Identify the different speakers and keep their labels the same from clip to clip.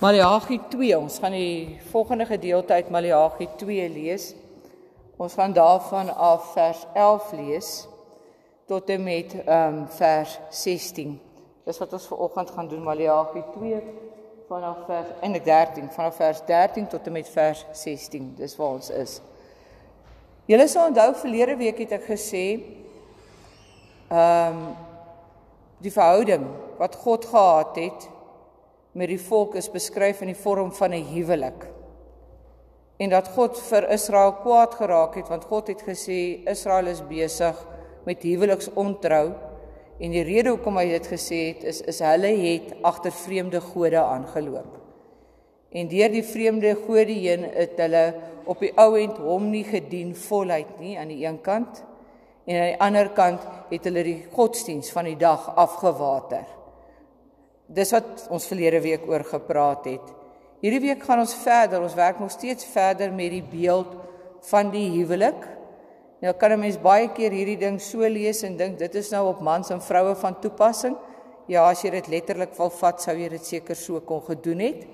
Speaker 1: Maleagi 2. Ons gaan die volgende gedeelte uit Maleagi 2 lees. Ons gaan daarvan af vers 11 lees tot en met ehm um, vers 16. Dis wat ons vanoggend gaan doen Maleagi 2 vanaf vers en 13 vanaf vers 13 tot en met vers 16. Dis waar ons is. Julle sal onthou verlede week het ek gesê ehm um, die verhouding wat God gehad het met die volk is beskryf in die vorm van 'n huwelik. En dat God vir Israel kwaad geraak het want God het gesê Israel is besig met huweliksontrou en die rede hoekom hy dit gesê het is is hulle het agter vreemde gode aangeloop. En deur die vreemde gode heen het hulle op die ou end hom nie gedien voluit nie aan die een kant en aan die ander kant het hulle die godsdiens van die dag afgewater dis wat ons verlede week oor gepraat het. Hierdie week gaan ons verder. Ons werk nog steeds verder met die beeld van die huwelik. Nou kan 'n mens baie keer hierdie ding so lees en dink dit is nou op mans en vroue van toepassing. Ja, as jy dit letterlik wil vat, sou jy dit seker so kon gedoen het.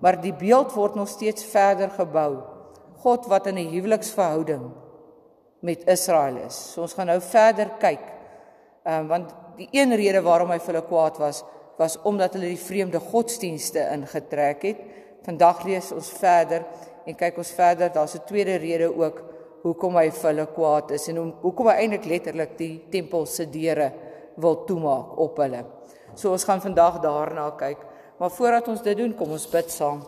Speaker 1: Maar die beeld word nog steeds verder gebou. God wat in 'n huweliksverhouding met Israel is. So ons gaan nou verder kyk. Ehm um, want die een rede waarom hy vir hulle kwaad was, was omdat hulle die vreemde godsdienste ingetrek het. Vandag lees ons verder en kyk ons verder, daar's 'n tweede rede ook hoekom hy vir hulle kwaad is en hoekom hy eintlik letterlik die tempel se deure wil toemaak op hulle. So ons gaan vandag daarna kyk. Maar voordat ons dit doen, kom ons bid saam.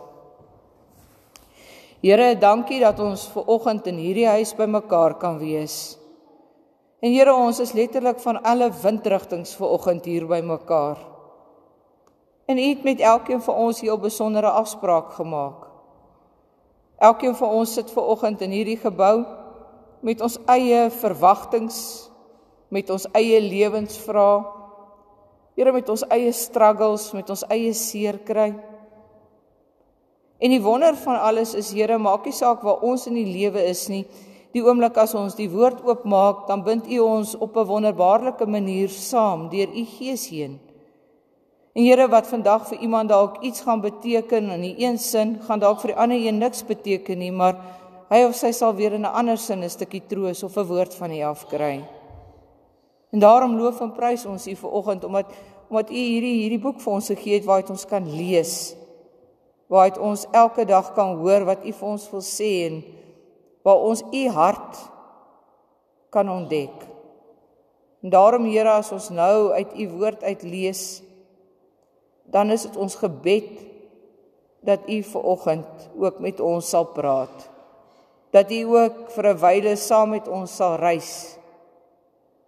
Speaker 1: Here, dankie dat ons ver oggend in hierdie huis bymekaar kan wees. En Here, ons is letterlik van alle windrigtinge ver oggend hier bymekaar. En U het met elkeen van ons hier 'n besondere afspraak gemaak. Elkeen van ons sit ver oggend in hierdie gebou met ons eie verwagtinge, met ons eie lewensvrae. Here met ons eie struggles, met ons eie seer kry. En die wonder van alles is Here, maak nie saak waar ons in die lewe is nie. Die oomblik as ons die woord oopmaak, dan bind U ons op 'n wonderbaarlike manier saam deur U Gees heen. En Here wat vandag vir iemand dalk iets gaan beteken in die een sin, gaan dalk vir die ander een niks beteken nie, maar hy of sy sal weer in 'n ander sin 'n stukkie troos of 'n woord van U afkry. En daarom loof en prys ons U vir oggend omdat omdat U hierdie hierdie boek vir ons gegee het waar ons kan lees. Waar ons elke dag kan hoor wat U vir ons wil sê en waar ons U hart kan ontdek. En daarom Here as ons nou uit U woord uit lees, dan is dit ons gebed dat u ver oggend ook met ons sal praat. Dat u ook vir 'n wyle saam met ons sal reis.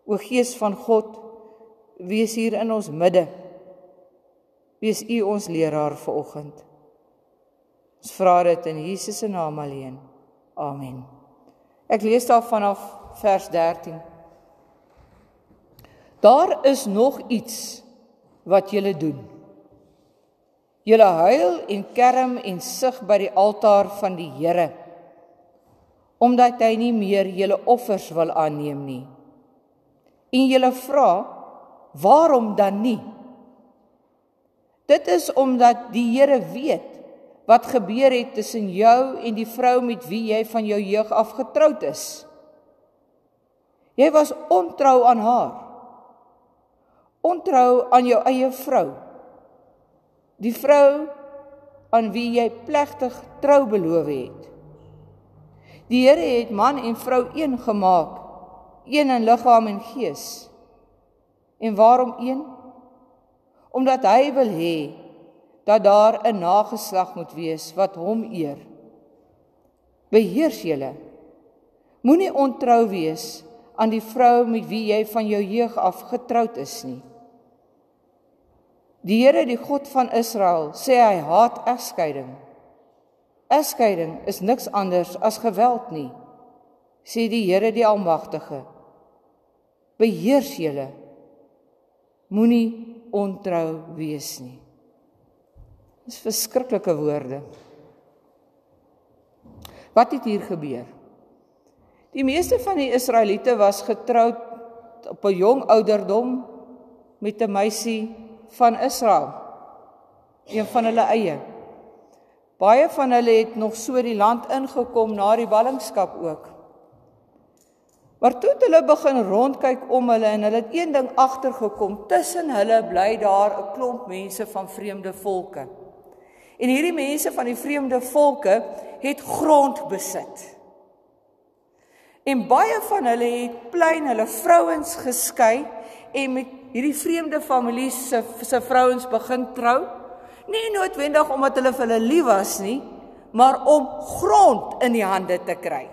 Speaker 1: O Gees van God, wees hier in ons midde. Wees u ons leraar vir oggend. Ons vra dit in Jesus se naam alleen. Amen. Ek lees daar vanaf vers 13. Daar is nog iets wat julle doen. Julle huil en kerm en sug by die altaar van die Here omdat hy nie meer julle offers wil aanneem nie. En julle vra, waarom dan nie? Dit is omdat die Here weet wat gebeur het tussen jou en die vrou met wie jy van jou jeug af getroud is. Jy was ontrou aan haar. Ontrou aan jou eie vrou. Die vrou aan wie jy plegtig trou beloof het. Die Here het man en vrou een gemaak, een in liggaam en gees. En waarom een? Omdat hy wil hê dat daar 'n nageslag moet wees wat hom eer. Beheers julle. Moenie ontrou wees aan die vrou met wie jy van jou jeug af getroud is nie. Die Here, die God van Israel, sê hy haat egskeiding. Egskeiding is niks anders as geweld nie, sê die Here die Almagtige. Beheers julle. Moenie ontrou wees nie. Dis verskriklike woorde. Wat het hier gebeur? Die meeste van die Israeliete was getroud op 'n jong ouderdom met 'n meisie van Israel. Een van hulle eie. Baie van hulle het nog so die land ingekom na die ballingskap ook. Maar toe het hulle begin rondkyk om hulle en hulle het een ding agtergekom. Tussen hulle bly daar 'n klomp mense van vreemde volke. En hierdie mense van die vreemde volke het grond besit. En baie van hulle het plein hulle vrouens geskei en met hierdie vreemde families se se vrouens begin trou. Nie noodwendig omdat hulle vir hulle lief was nie, maar om grond in die hande te kry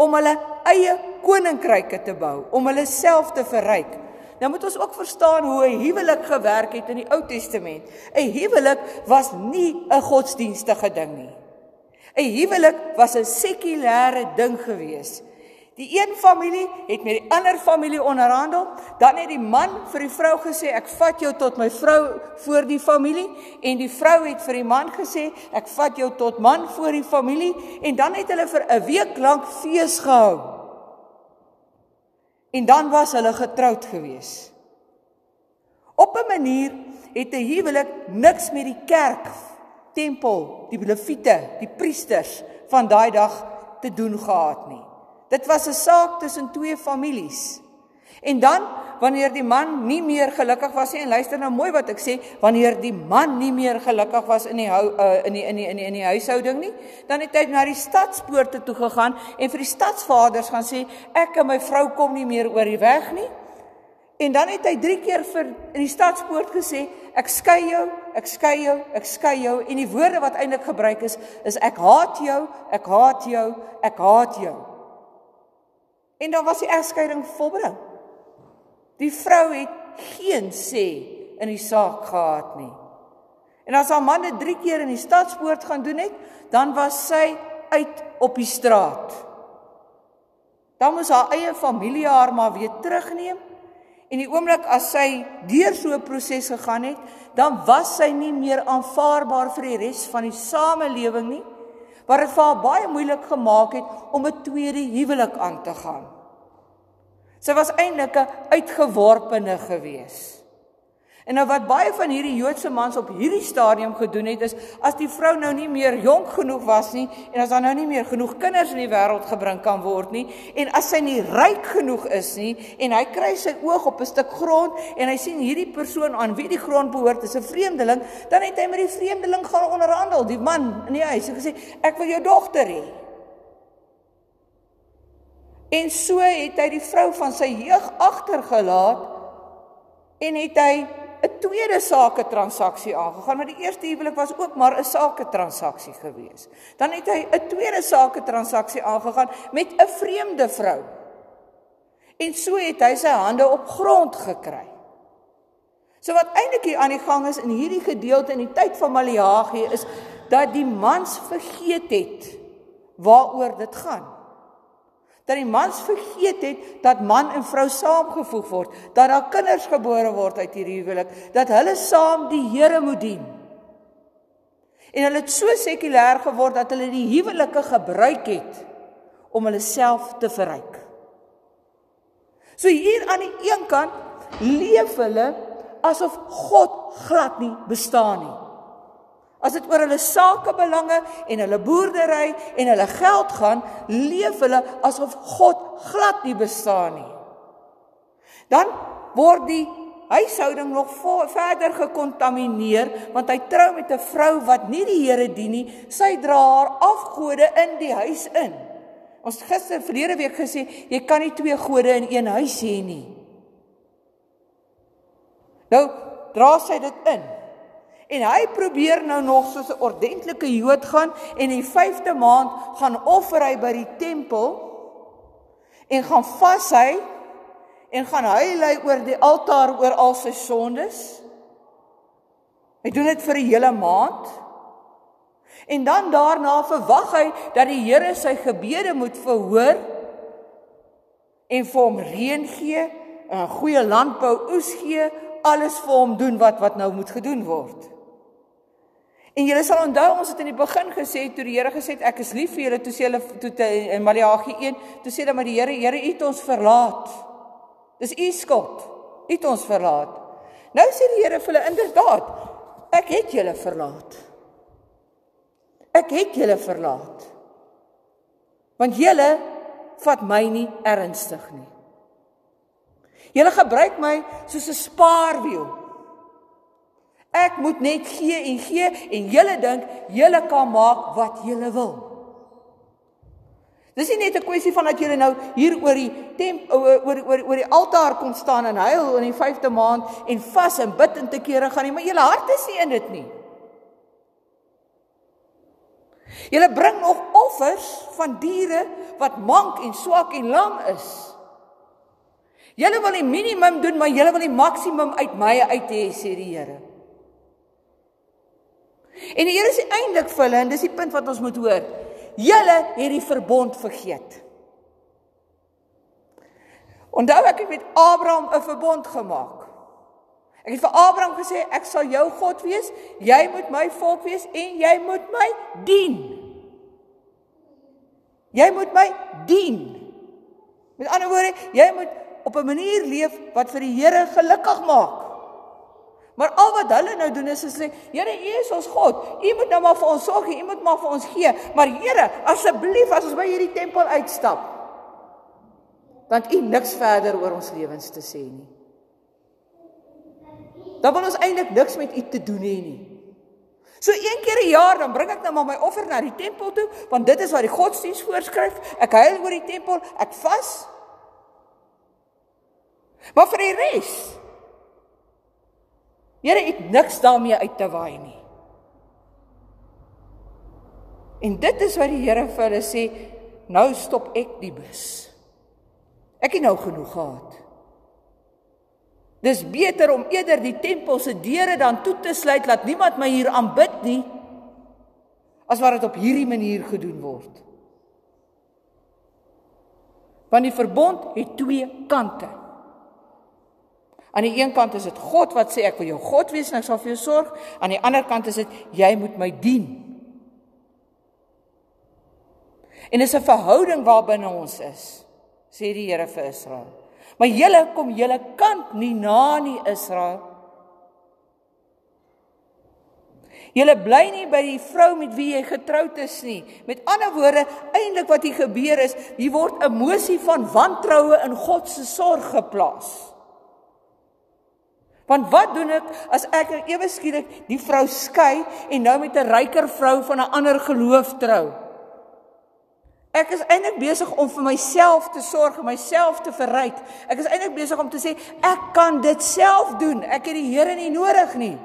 Speaker 1: om hulle eie koninkryke te bou, om hulle self te verryk. Nou moet ons ook verstaan hoe 'n huwelik gewerk het in die Ou Testament. 'n Huwelik was nie 'n godsdienstige ding nie. 'n Huwelik was 'n sekulêre ding geweest. Die een familie het met die ander familie onderhandel, dan het die man vir die vrou gesê ek vat jou tot my vrou voor die familie en die vrou het vir die man gesê ek vat jou tot man voor die familie en dan het hulle vir 'n week lank fees gehou. En dan was hulle getroud gewees. Op 'n manier het 'n huwelik niks met die kerk, tempel, die leviete, die priesters van daai dag te doen gehad nie. Dit was 'n saak tussen twee families. En dan wanneer die man nie meer gelukkig was nie en luister nou mooi wat ek sê, wanneer die man nie meer gelukkig was in die hou uh, in die in die in die in die huishouding nie, dan het hy na die stadspoorte toe gegaan en vir die stadsvaders gaan sê ek en my vrou kom nie meer oor die weg nie. En dan het hy 3 keer vir in die stadspoort gesê ek skei jou, ek skei jou, ek skei jou en die woorde wat eintlik gebruik is is ek haat jou, ek haat jou, ek haat jou. En dan was die egskeiding volbring. Die vrou het geen sê in die saak gehad nie. En as haar man dit 3 keer in die stadspoort gaan doen het, dan was sy uit op die straat. Dan moes haar eie familie haar maar weer terugneem. En die oomblik as sy deur so 'n proses gegaan het, dan was sy nie meer aanvaarbaar vir die res van die samelewing nie wat dit vir haar baie moeilik gemaak het om 'n tweede huwelik aan te gaan. Sy was eintlik 'n uitgeworpene gewees. En nou wat baie van hierdie Joodse mans op hierdie stadium gedoen het is as die vrou nou nie meer jonk genoeg was nie en as daar nou nie meer genoeg kinders in die wêreld gebring kan word nie en as sy nie ryk genoeg is nie en hy kry sy oog op 'n stuk grond en hy sien hierdie persoon aan wie die grond behoort is 'n vreemdeling, dan het hy met die vreemdeling gaan onderhandel, die man in die huis en gesê ek wil jou dogter hê. En so het hy die vrou van sy jeug agtergelaat en het hy 'n tweede sake transaksie aangegaan. Maar die eerste huwelik was ook maar 'n sake transaksie gewees. Dan het hy 'n tweede sake transaksie aangegaan met 'n vreemde vrou. En so het hy sy hande op grond gekry. So wat eintlik hier aan die gang is in hierdie gedeelte in die tyd van Maleagi is dat die mans vergeet het waaroor dit gaan dat die mans vergeet het dat man en vrou saamgevoeg word, dat daar kinders gebore word uit hierdie huwelik, dat hulle saam die Here moet dien. En hulle het so sekulêr geword dat hulle die huwelike gebruik het om hulle self te verryk. So hier aan die een kant leef hulle asof God glad nie bestaan nie. As dit oor hulle sakebelange en hulle boerdery en hulle geld gaan, leef hulle asof God glad nie bestaan nie. Dan word die huishouding nog verder gekontamineer want hy trou met 'n vrou wat nie die Here dien nie. Sy dra haar afgode in die huis in. Ons gister verlede week gesê, jy kan nie twee gode in een huis hê nie. Nou dra sy dit in. En hy probeer nou nog soos 'n ordentlike Jood gaan en in die 5de maand gaan offer hy by die tempel en gaan vas hy en gaan huil hy oor die altaar oor al sy sondes. Hy doen dit vir 'n hele maand. En dan daarna verwag hy dat die Here sy gebede moet verhoor en vir hom reën gee, 'n goeie landbou oes gee, alles vir hom doen wat wat nou moet gedoen word. En julle sal onthou ons het in die begin gesê toe die Here gesê het ek is lief vir julle toe sê hulle toe in Maleagi 1 toe sê dan maar die Here Here het ons verlaat. Dis u skuld. Het ons verlaat. Nou sê die Here vir hulle inderdaad ek het julle verlaat. Ek het julle verlaat. Want julle vat my nie ernstig nie. Julle gebruik my soos 'n spaarwiel. Ek moet net gee en gee en julle dink julle kan maak wat julle wil. Dis nie net 'n kwessie van dat jy nou hier oor die temp oor oor oor die altaar kom staan en huil in die 5de maand en vas en bid en te kere gaan nie, maar julle hart is nie in dit nie. Julle bring nog offers van diere wat mank en swak en lam is. Julle wil die minimum doen, maar julle wil die maksimum uit my uit hê, sê die Here. En die Here sê eintlik vir hulle en dis die punt wat ons moet hoor. Julle het die verbond vergeet. Onthou ek het met Abraham 'n verbond gemaak. Ek het vir Abraham gesê ek sal jou God wees, jy moet my volk wees en jy moet my dien. Jy moet my dien. Met ander woorde, jy moet op 'n manier leef wat vir die Here gelukkig maak. Maar al wat hulle nou doen is hulle sê, Here, U is ons God. U moet nou maar vir ons sorg, U moet maar vir ons gee. Maar Here, asseblief as ons by hierdie tempel uitstap, dan U niks verder oor ons lewens te sê nie. Dan wil ons eintlik niks met U te doen hê nie. So een keer 'n jaar dan bring ek nou maar my offer na die tempel toe, want dit is wat die godsdiens voorskryf. Ek huil oor die tempel, ek vas. Maar vir die res, Here het niks daarmee uit te waai nie. En dit is wat die Here vir hulle sê, nou stop ek die bus. Ek het nou genoeg gehad. Dis beter om eerder die tempel se deure dan toe te sluit laat niemand my hier aanbid nie as wat dit op hierdie manier gedoen word. Want die verbond het twee kante. Aan die een kant is dit God wat sê ek wil jou God wees en ek sal vir jou sorg. Aan die ander kant is dit jy moet my dien. En dis 'n verhouding waarbinne ons is, sê die Here vir Israel. Maar julle kom julle kant nie na nie Israel. Julle bly nie by die vrou met wie jy getroud is nie. Met ander woorde, eintlik wat hier gebeur is, hier word 'n emosie van wantroue in God se sorg geplaas. Want wat doen ek as ek nou ewe skielik die vrou skei en nou met 'n ryker vrou van 'n ander geloof trou? Ek is eintlik besig om vir myself te sorg, myself te verryk. Ek is eintlik besig om te sê ek kan dit self doen. Ek het die Here nie nodig nie.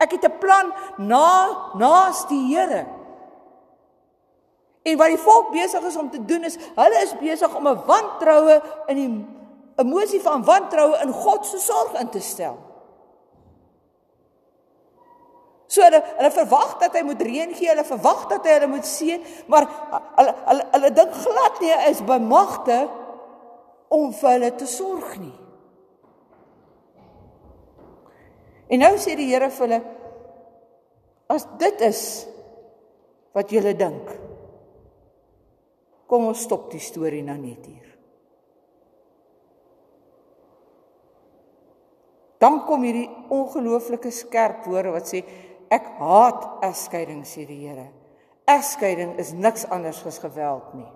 Speaker 1: Ek het 'n plan na naas die Here. En wat die volk besig is om te doen is, hulle is besig om 'n wantroue in die emosie van wantroue in God se sorg in te stel. So hulle hulle verwag dat hy moet reën gee, hulle verwag dat hy hulle moet seën, maar hulle hulle hulle dink glad nie is bemagte om vir hulle te sorg nie. En nou sê die Here vir hulle as dit is wat julle dink. Kom ons stop die storie nou net hier. Dan kom hierdie ongelooflike skerp woorde wat sê ek haat egskeiding sê die Here. Egskeiding is niks anders as geweld nie.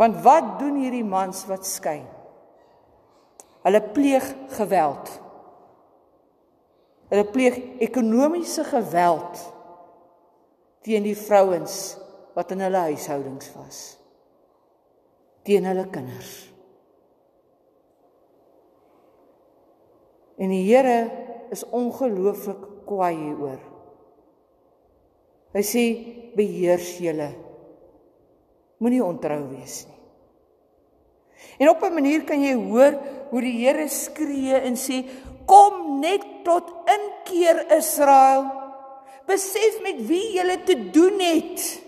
Speaker 1: Want wat doen hierdie mans wat skei? Hulle pleeg geweld. Hulle pleeg ekonomiese geweld teen die vrouens wat in hulle huishoudings was. Teen hulle kinders. En die Here is ongelooflik kwaai hieroor. Hy sê beheers julle. Moenie ontrou wees nie. En op 'n manier kan jy hoor hoe die Here skree en sê kom net tot inkeer Israel. Besef met wie jy te doen het.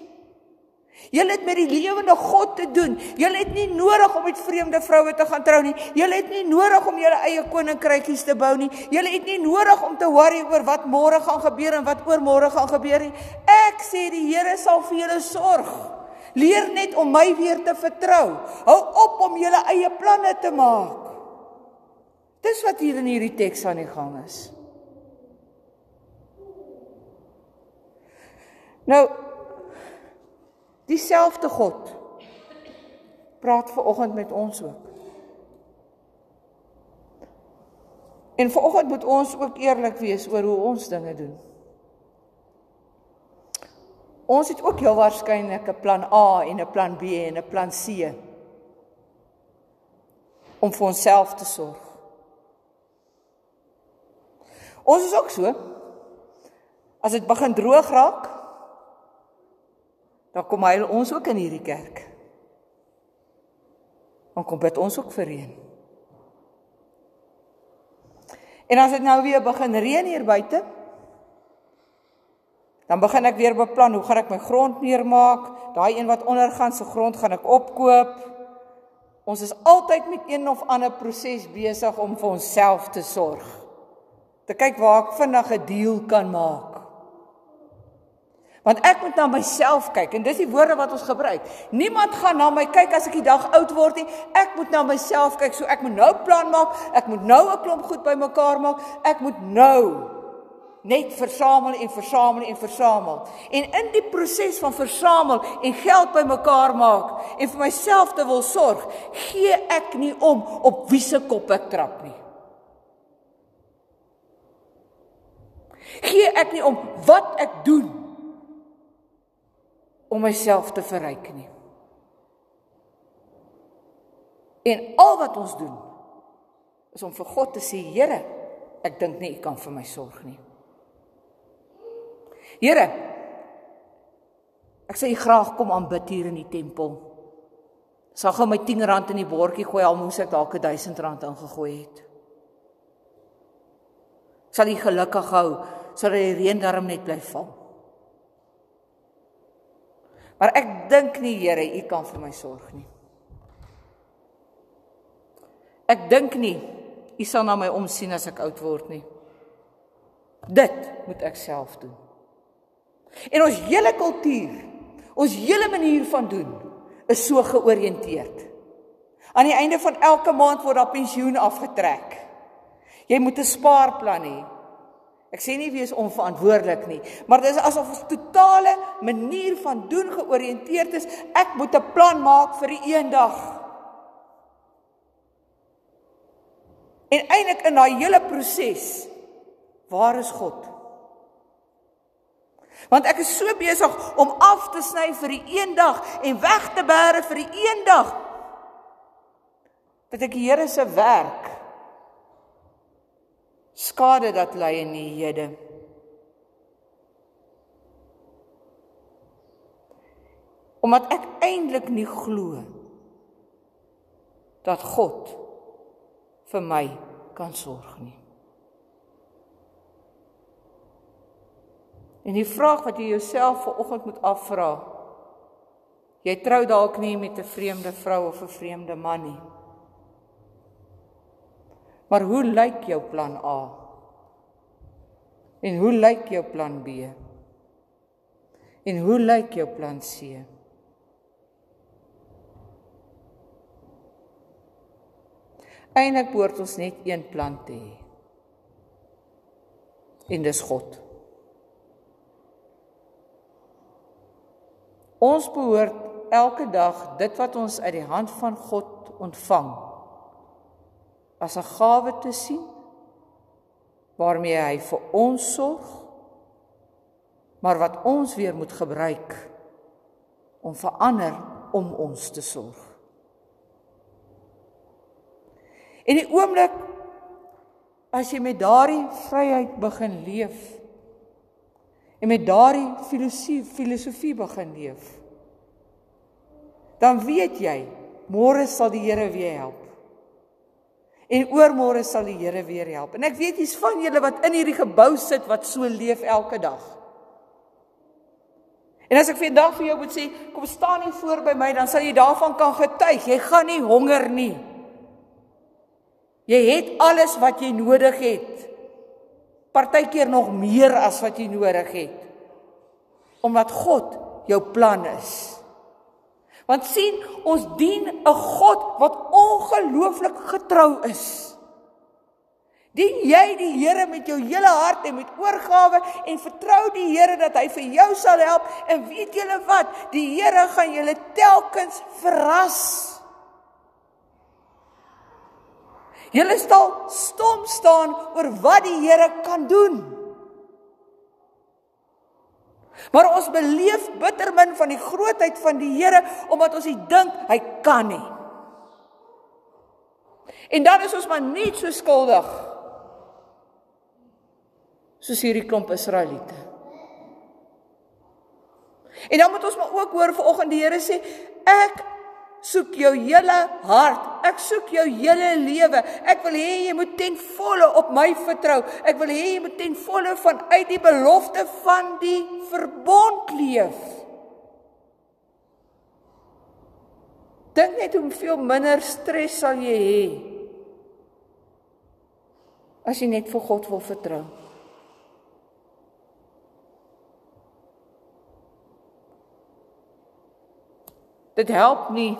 Speaker 1: Julle het met die lewende God te doen. Julle het nie nodig om met vreemde vroue te gaan trou nie. Julle het nie nodig om julle eie koninkrykies te bou nie. Julle het nie nodig om te worry oor wat môre gaan gebeur en wat oormôre gaan gebeur nie. Ek sê die Here sal vir julle sorg. Leer net om my weer te vertrou. Hou op om julle eie planne te maak. Dis wat hier in hierdie teks aan die gang is. Nou dieselfde God praat ver oggend met ons ook. En ver oggend moet ons ook eerlik wees oor hoe ons dinge doen. Ons het ook heel waarskynlik 'n plan A en 'n plan B en 'n plan C om vir onsself te sorg. Ons is ook so. As dit begin droog raak, dan kom hy ons ook in hierdie kerk. Dan kom bid ons ook vir reën. En as dit nou weer begin reën hier buite, dan begin ek weer beplan hoe gaan ek my grond neermaak? Daai een wat ondergaan se grond gaan ek opkoop. Ons is altyd met een of ander proses besig om vir onsself te sorg. Te kyk waar ek vinnig 'n deal kan maak. Want ek moet na myself kyk en dis die woorde wat ons gebruik. Niemand gaan na my kyk as ek die dag oud word nie. Ek moet na myself kyk. So ek moet nou plan maak. Ek moet nou 'n klomp goed bymekaar maak. Ek moet nou net versamel en versamel en versamel. En in die proses van versamel en geld bymekaar maak en vir myself te wil sorg, gee ek nie om op wie se kop ek trap nie. Gee ek nie om wat ek doen om myself te verryk nie. En al wat ons doen is om vir God te sê, Here, ek dink nie u kan vir my sorg nie. Here, ek sê u graag kom aanbid hier in die tempel. Sal gou my 10 rand in die bordjie gooi al moes ek dalk 1000 rand ingegooi het. Sal u gelukkig hou sodat die reën darm net bly val. Maar ek dink nie Here, U kan vir my sorg nie. Ek dink nie U sal na my omsien as ek oud word nie. Dit moet ek self doen. En ons hele kultuur, ons hele manier van doen is so georiënteerd. Aan die einde van elke maand word daar pensioen afgetrek. Jy moet 'n spaarplan hê. Ek sê nie wees onverantwoordelik nie, maar dit is asof ons totale manier van doen georiënteerd is. Ek moet 'n plan maak vir die eendag. En eintlik in daai hele proses, waar is God? Want ek is so besig om af te sny vir die eendag en weg te bære vir die eendag dat ek die Here se werk skade dat lê in die hede. Omdat ek eintlik nie glo dat God vir my kan sorg nie. En die vraag wat jy jouself vanoggend moet afvra, jy trou dalk nie met 'n vreemde vrou of 'n vreemde man nie. Maar hoe lyk jou plan A? En hoe lyk jou plan B? En hoe lyk jou plan C? Eindelik behoort ons net een plan te hê. En dis God. Ons behoort elke dag dit wat ons uit die hand van God ontvang as 'n gawe te sien waarmee hy vir ons sorg maar wat ons weer moet gebruik om vir ander om ons te sorg. En die oomblik as jy met daardie vryheid begin leef en met daardie filosofie filosofie begin leef dan weet jy môre sal die Here weer help. En oormôre sal die Here weer help. En ek weet jy's van julle wat in hierdie gebou sit wat so leef elke dag. En as ek vandag vir jou moet sê, kom staan hier voor by my, dan sal jy daarvan kan getuig. Jy gaan nie honger nie. Jy het alles wat jy nodig het. Partykeer nog meer as wat jy nodig het. Omdat God jou plan is. Want sien, ons dien 'n God wat ongelooflik getrou is. Dien jy die Here met jou hele hart en met oorgawe en vertrou die Here dat hy vir jou sal help en weet julle wat? Die Here gaan julle telkens verras. Julle sal stom staan oor wat die Here kan doen. Maar ons beleef bitter min van die grootheid van die Here omdat ons dink hy kan nie. En dan is ons maar net so skuldig soos hierdie klomp Israeliete. En dan moet ons maar ook hoor vanoggend die Here sê ek soek jou hele hart. Ek soek jou hele lewe. Ek wil hê jy moet ten volle op my vertrou. Ek wil hê jy moet ten volle vanuit die belofte van die verbond leef. Dink net hoeveel minder stres sal jy hê as jy net vir God wil vertrou. Dit help nie.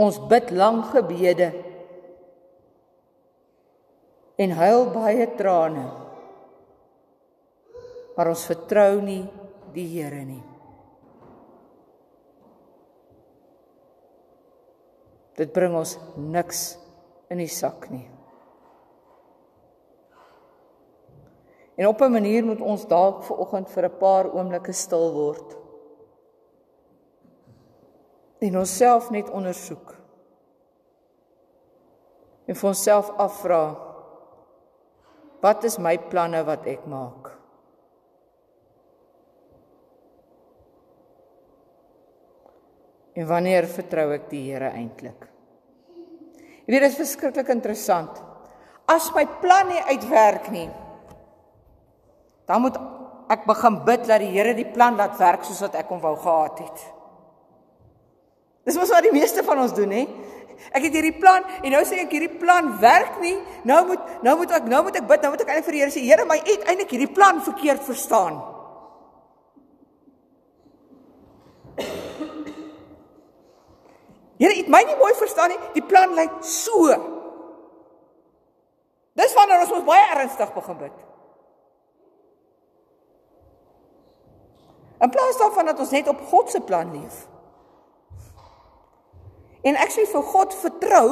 Speaker 1: Ons bid lang gebede en huil baie trane. Maar ons vertrou nie die Here nie. Dit bring ons niks in die sak nie. En op 'n manier moet ons dalk ver oggend vir 'n paar oomblikke stil word en onsself net ondersoek. En vir onsself afvra wat is my planne wat ek maak? En wanneer vertrou ek die Here eintlik? Jy weet dit is verskriklik interessant. As my plan nie uitwerk nie, dan moet ek begin bid dat die Here die plan laat werk soos wat ek hom wou gehad het. Dis mos wat die meeste van ons doen, hè? Ek het hierdie plan en nou sê ek hierdie plan werk nie. Nou moet nou moet ek nou moet ek bid, nou moet ek eintlik vir die Here sê, Here, my het eintlik hierdie plan verkeerd verstaan. Here, het my nie mooi verstaan nie. Die plan lyk so. Dis wanneer ons moet baie ernstig begin bid. In plaas daarvan dat ons net op God se plan leef. En ek sê vir God vertrou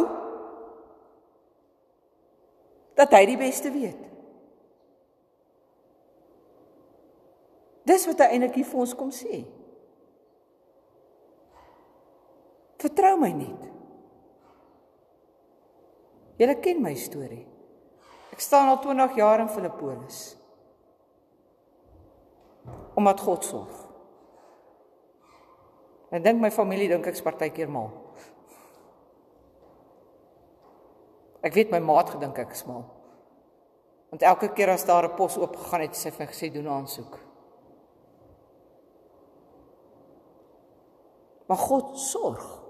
Speaker 1: dat hy die beste weet. Dis wat hy eintlik vir ons kom sê. Vertrou my net. Julle ken my storie. Ek staan al 20 jaar in Filippolis. Omdat God sorg. Ek dink my familie dink ek's partykeer mal. Ek weet my maat gedink ek is mal. Want elke keer as daar 'n pos oop gegaan het, sê hy gesê doen aansoek. Maar God sorg.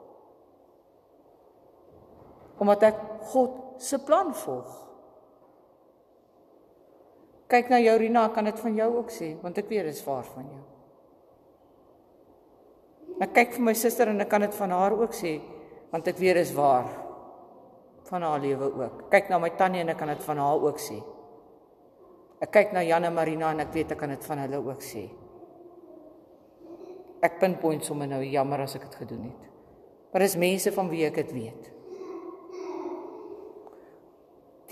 Speaker 1: Omdat ek God se plan volg. Kyk na jou Rina, kan dit van jou ook sê, want ek weet dit is waar van jou. Ek kyk vir my suster en ek kan dit van haar ook sê, want ek weet dit is waar van haar lewe ook. Kyk na my tannie en ek kan dit van haar ook sê. Ek kyk na Janne Marina en ek weet ek kan dit van hulle ook sê. Ek pinpoint sommer nou jammer as ek dit gedoen het. Maar dis mense van wie ek dit weet.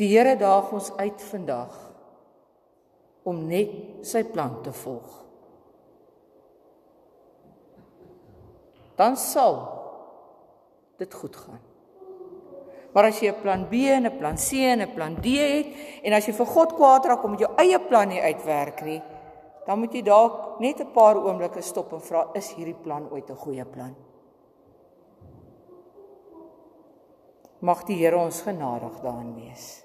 Speaker 1: Die Here daag ons uit vandag om net sy plan te volg. Dan sal dit goed gaan. Maar as jy 'n plan B en 'n plan C en 'n plan D het en as jy vir God kwaad raak om jou eie plan nie uitwerk nie, dan moet jy dalk net 'n paar oomblikke stop en vra, is hierdie plan ooit 'n goeie plan? Mag die Here ons genadig daarin wees.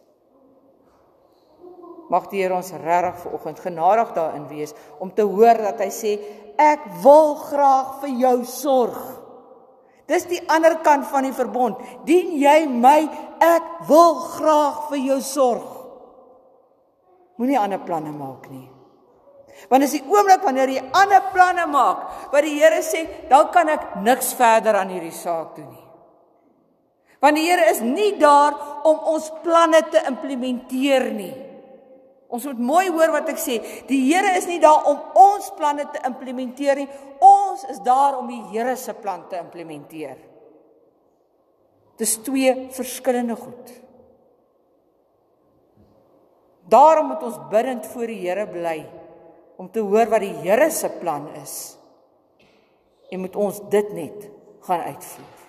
Speaker 1: Mag die Here ons regtig vanoggend genadig daarin wees om te hoor dat hy sê ek wil graag vir jou sorg. Dis die ander kant van die verbond. Dien jy my, ek wil graag vir jou sorg. Moenie ander planne maak nie. Want as die oomblik wanneer jy ander planne maak, wat die Here sê, dan kan ek niks verder aan hierdie saak doen nie. Want die Here is nie daar om ons planne te implementeer nie. Ons moet mooi hoor wat ek sê. Die Here is nie daar om ons planne te implementeer nie. Ons is daar om die Here se plan te implementeer. Dis twee verskillende goed. Daarom moet ons bidend voor die Here bly om te hoor wat die Here se plan is. En moet ons dit net gaan uitvoer.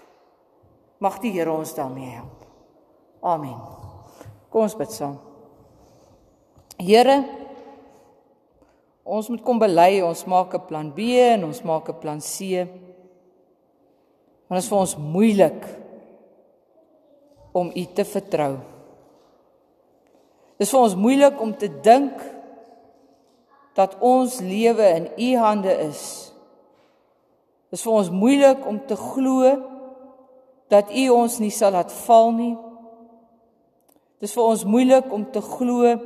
Speaker 1: Mag die Here ons daarmee help. Amen. Kom ons bid saam. Here ons moet kom bely, ons maak 'n plan B en ons maak 'n plan C. Want dit is vir ons moeilik om U te vertrou. Dit is vir ons moeilik om te dink dat ons lewe in U hande is. Dit is vir ons moeilik om te glo dat U ons nie sal laat val nie. Dit is vir ons moeilik om te glo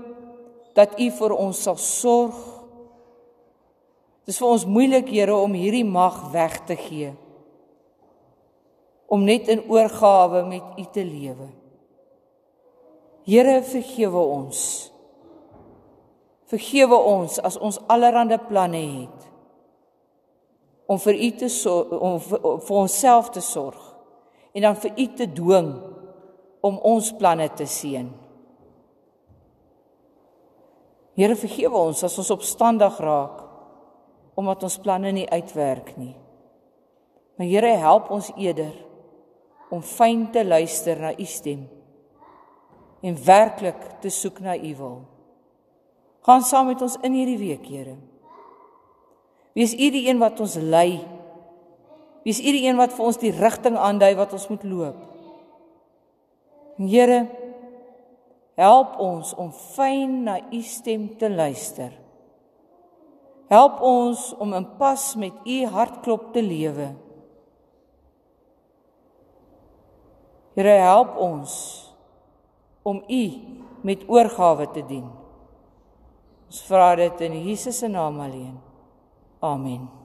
Speaker 1: dat U vir ons sal sorg. Dit is vir ons moeilik, Here, om hierdie mag weg te gee. Om net in oorgawe met U te lewe. Here vergewe ons. Vergewe ons as ons allerlei planne het om vir u te om vir, vir onsself te sorg en dan vir u te dwing om ons planne te seën. Here vergewe ons as ons opstandig raak omdat ons planne nie uitwerk nie. Maar Here help ons eerder om fyn te luister na u stem en werklik te soek na U wil. Gaan saam met ons in hierdie week, Here. Wees U die een wat ons lei. Wees U die een wat vir ons die rigting aandui wat ons moet loop. Here, help ons om fyn na U stem te luister. Help ons om in pas met U hartklop te lewe. Here, help ons om U met oorgawe te dien. Ons vra dit in Jesus se naam alleen. Amen.